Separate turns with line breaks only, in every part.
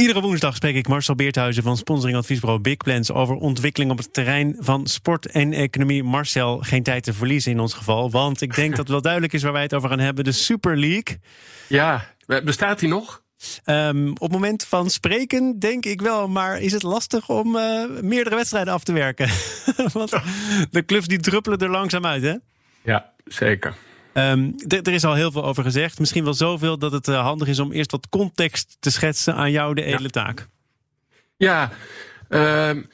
Iedere woensdag spreek ik Marcel Beerthuizen van sponsoringadviesbureau Big Plans over ontwikkeling op het terrein van sport en economie. Marcel, geen tijd te verliezen in ons geval, want ik denk dat het wel duidelijk is waar wij het over gaan hebben. De Super League.
Ja, bestaat die nog?
Um, op het moment van spreken denk ik wel, maar is het lastig om uh, meerdere wedstrijden af te werken? want de clubs die druppelen er langzaam uit, hè?
Ja, zeker.
Um, er is al heel veel over gezegd. Misschien wel zoveel dat het uh, handig is om eerst wat context te schetsen aan jou, de edele ja. taak.
Ja, uh,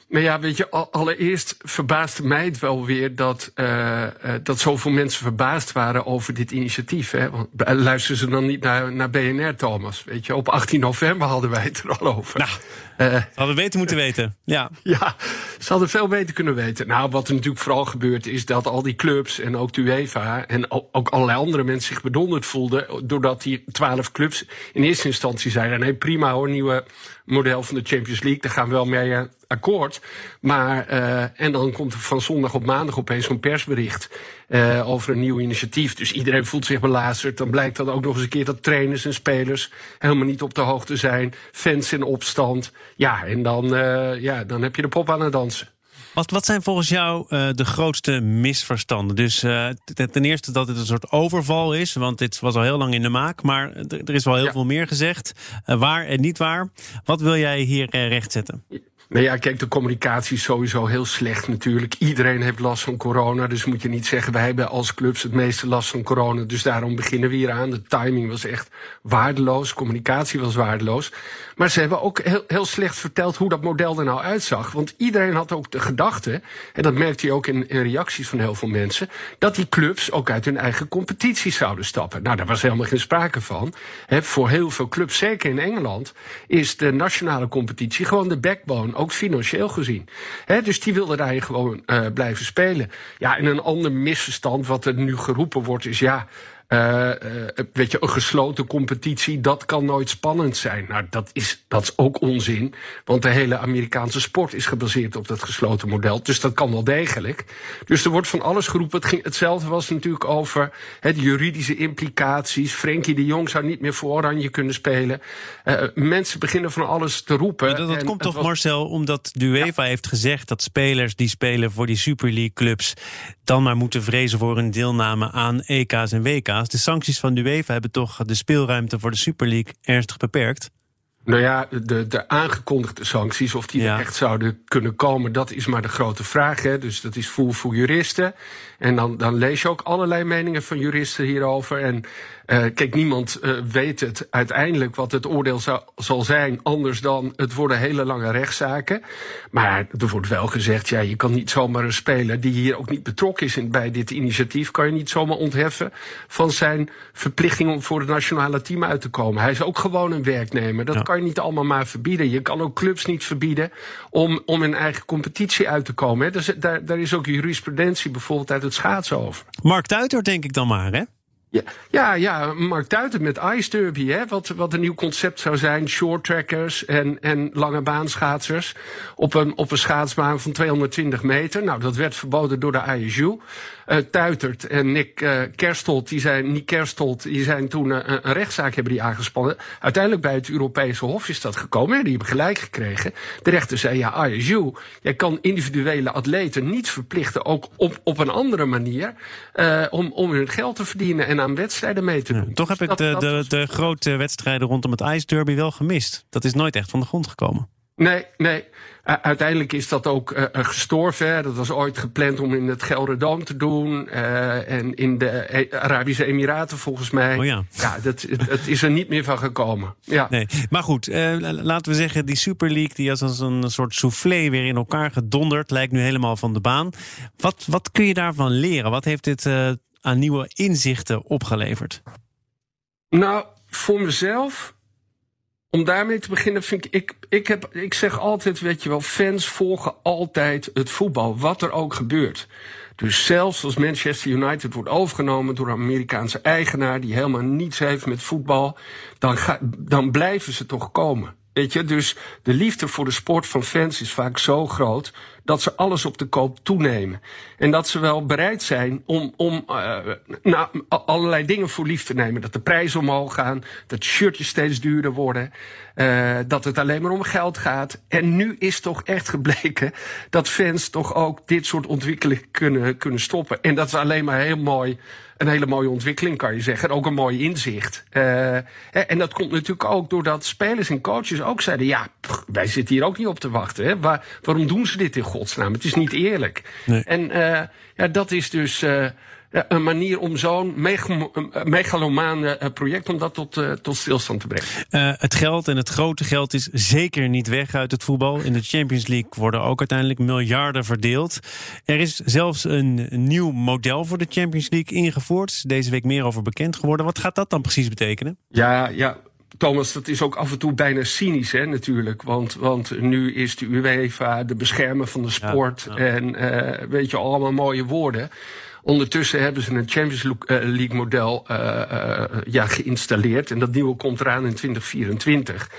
nou ja, weet je, allereerst verbaasde mij het wel weer dat, uh, dat zoveel mensen verbaasd waren over dit initiatief. Hè? Want luisteren ze dan niet naar, naar BNR, Thomas? Weet je, op 18 november hadden wij het er al over.
Nou, hadden we weten moeten weten. Ja.
ja, ze hadden veel beter kunnen weten. Nou, wat er natuurlijk vooral gebeurt is dat al die clubs en ook de UEFA en ook allerlei andere mensen zich bedonderd voelden. Doordat die twaalf clubs in eerste instantie zeiden: nee, prima hoor, nieuwe model van de Champions League, daar gaan we wel mee uh, akkoord. Maar, uh, en dan komt er van zondag op maandag opeens zo'n persbericht uh, over een nieuw initiatief. Dus iedereen voelt zich belazerd. Dan blijkt dan ook nog eens een keer dat trainers en spelers helemaal niet op de hoogte zijn. Fans in opstand. Ja, en dan, uh, ja, dan heb je de pop aan het dansen.
Wat, wat zijn volgens jou uh, de grootste misverstanden? Dus uh, ten eerste dat het een soort overval is, want dit was al heel lang in de maak. Maar er is wel heel ja. veel meer gezegd. Uh, waar en niet waar. Wat wil jij hier rechtzetten?
Nou ja, kijk, de communicatie is sowieso heel slecht natuurlijk. Iedereen heeft last van corona, dus moet je niet zeggen... wij hebben als clubs het meeste last van corona, dus daarom beginnen we hier aan. De timing was echt waardeloos, communicatie was waardeloos. Maar ze hebben ook heel, heel slecht verteld hoe dat model er nou uitzag. Want iedereen had ook de gedachte, en dat merkte je ook in, reacties van heel veel mensen... dat die clubs ook uit hun eigen competitie zouden stappen. Nou, daar was helemaal geen sprake van. Voor heel veel clubs, zeker in Engeland, is de nationale competitie gewoon de backbone ook financieel gezien. Dus die wilden daar gewoon uh, blijven spelen. Ja, en een ander misverstand wat er nu geroepen wordt is ja. Uh, uh, weet je, een gesloten competitie, dat kan nooit spannend zijn. Nou, dat is, dat is ook onzin. Want de hele Amerikaanse sport is gebaseerd op dat gesloten model. Dus dat kan wel degelijk. Dus er wordt van alles geroepen. Het ging, hetzelfde was natuurlijk over he, de juridische implicaties. Frenkie de Jong zou niet meer voor Oranje kunnen spelen. Uh, mensen beginnen van alles te roepen.
Maar dat, dat komt toch, was... Marcel, omdat de UEFA ja. heeft gezegd dat spelers die spelen voor die Super League clubs dan maar moeten vrezen voor hun deelname aan EK's en WK's. De sancties van de UEFA hebben toch de speelruimte voor de Super League ernstig beperkt?
Nou ja, de, de aangekondigde sancties, of die ja. er echt zouden kunnen komen, dat is maar de grote vraag. Hè? Dus dat is voel voor juristen. En dan, dan lees je ook allerlei meningen van juristen hierover. En uh, kijk, niemand uh, weet het uiteindelijk wat het oordeel zou, zal zijn, anders dan het worden hele lange rechtszaken. Maar er wordt wel gezegd, ja, je kan niet zomaar een speler die hier ook niet betrokken is in, bij dit initiatief, kan je niet zomaar ontheffen van zijn verplichting om voor het nationale team uit te komen. Hij is ook gewoon een werknemer. Dat ja. kan niet allemaal maar verbieden. Je kan ook clubs niet verbieden om, om in eigen competitie uit te komen. Hè. Dus daar, daar is ook jurisprudentie bijvoorbeeld uit het schaatsen over.
Mark Tuiter, denk ik dan maar, hè?
Ja, ja, ja, Mark Tuiten met Ice Derby, hè, wat, wat een nieuw concept zou zijn. Short trackers en, en lange baanschaatsers op een, op een schaatsbaan van 220 meter. Nou, dat werd verboden door de ISU. Uh, Tuitert en Nick uh, Kerstold, die zijn, Nick Kerstold, die zijn toen uh, een rechtszaak hebben die aangespannen. Uiteindelijk bij het Europese Hof is dat gekomen. Die hebben gelijk gekregen. De rechter zei, ja, ISU, jij kan individuele atleten niet verplichten, ook op, op een andere manier, om, om hun geld te verdienen en aan wedstrijden mee te doen.
Ja, toch heb dus ik de, de, de grote wedstrijden rondom het Ice Derby wel gemist. Dat is nooit echt van de grond gekomen.
Nee, nee. Uh, uiteindelijk is dat ook uh, gestorven. Dat was ooit gepland om in het Gelderdoom te doen. Uh, en in de Arabische Emiraten volgens mij.
Oh ja.
ja dat, het is er niet meer van gekomen. Ja.
Nee. Maar goed, laten we zeggen, die Super League die is als een soort soufflé weer in elkaar gedonderd. Lijkt nu helemaal van de baan. Wat, wat kun je daarvan leren? Wat heeft dit aan nieuwe inzichten opgeleverd?
Nou, voor mezelf om daarmee te beginnen vind ik, ik, ik, heb, ik zeg altijd, weet je wel, fans volgen altijd het voetbal, wat er ook gebeurt. Dus zelfs als Manchester United wordt overgenomen door een Amerikaanse eigenaar die helemaal niets heeft met voetbal, dan, dan blijven ze toch komen. Weet je, dus de liefde voor de sport van fans is vaak zo groot dat ze alles op de koop toenemen. En dat ze wel bereid zijn om, om uh, nou, allerlei dingen voor lief te nemen. Dat de prijzen omhoog gaan, dat shirtjes steeds duurder worden, uh, dat het alleen maar om geld gaat. En nu is toch echt gebleken dat fans toch ook dit soort ontwikkelingen kunnen, kunnen stoppen. En dat is alleen maar heel mooi een hele mooie ontwikkeling, kan je zeggen. En ook een mooi inzicht. Uh, en dat komt natuurlijk ook doordat spelers en coaches ook zeiden: ja, wij zitten hier ook niet op te wachten. Hè. Waar, waarom doen ze dit in godsnaam? Het is niet eerlijk.
Nee.
En uh, ja, dat is dus. Uh, een manier om zo'n megalomaan project om dat tot, uh, tot stilstand te brengen.
Uh, het geld en het grote geld is zeker niet weg uit het voetbal. In de Champions League worden ook uiteindelijk miljarden verdeeld. Er is zelfs een nieuw model voor de Champions League ingevoerd. Deze week meer over bekend geworden. Wat gaat dat dan precies betekenen?
Ja, ja. Thomas, dat is ook af en toe bijna cynisch, hè, natuurlijk. Want, want nu is de UEFA de beschermer van de sport. Ja, ja. En uh, weet je, allemaal mooie woorden. Ondertussen hebben ze een Champions League model uh, uh, ja, geïnstalleerd. En dat nieuwe komt eraan in 2024.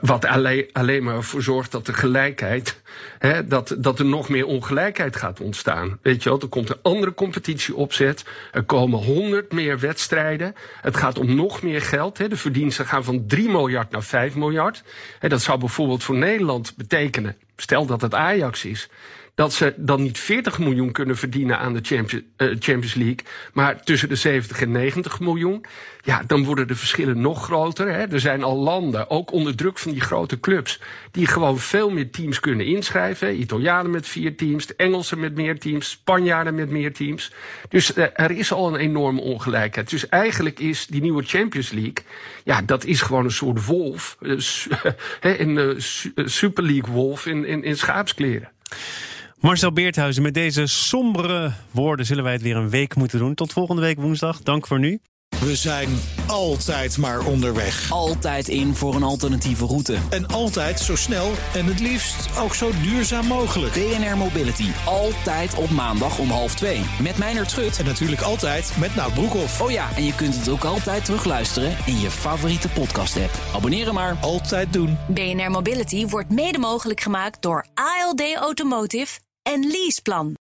Wat alleen, alleen maar voor zorgt dat de gelijkheid, hè, dat, dat er nog meer ongelijkheid gaat ontstaan. Weet je wel, er komt een andere competitie opzet. Er komen honderd meer wedstrijden. Het gaat om nog meer geld. Hè. De verdiensten gaan van 3 miljard naar 5 miljard. Hè, dat zou bijvoorbeeld voor Nederland betekenen, stel dat het Ajax is dat ze dan niet 40 miljoen kunnen verdienen aan de Champions, uh, Champions League, maar tussen de 70 en 90 miljoen. Ja, dan worden de verschillen nog groter. Hè. Er zijn al landen, ook onder druk van die grote clubs, die gewoon veel meer teams kunnen inschrijven. Italianen met vier teams, de Engelsen met meer teams, Spanjaarden met meer teams. Dus uh, er is al een enorme ongelijkheid. Dus eigenlijk is die nieuwe Champions League, ja, dat is gewoon een soort wolf, een Super League wolf in, in, in schaapskleren.
Marcel Beerthuizen, met deze sombere woorden zullen wij het weer een week moeten doen. Tot volgende week woensdag. Dank voor nu.
We zijn altijd maar onderweg.
Altijd in voor een alternatieve route.
En altijd zo snel en het liefst ook zo duurzaam mogelijk.
BNR Mobility. Altijd op maandag om half twee. Met Meijnerd Schut.
En natuurlijk altijd met Nout Broekhoff.
Oh ja, en je kunt het ook altijd terugluisteren in je favoriete podcast-app. Abonneren maar.
Altijd doen.
BNR Mobility wordt mede mogelijk gemaakt door ALD Automotive en Leaseplan.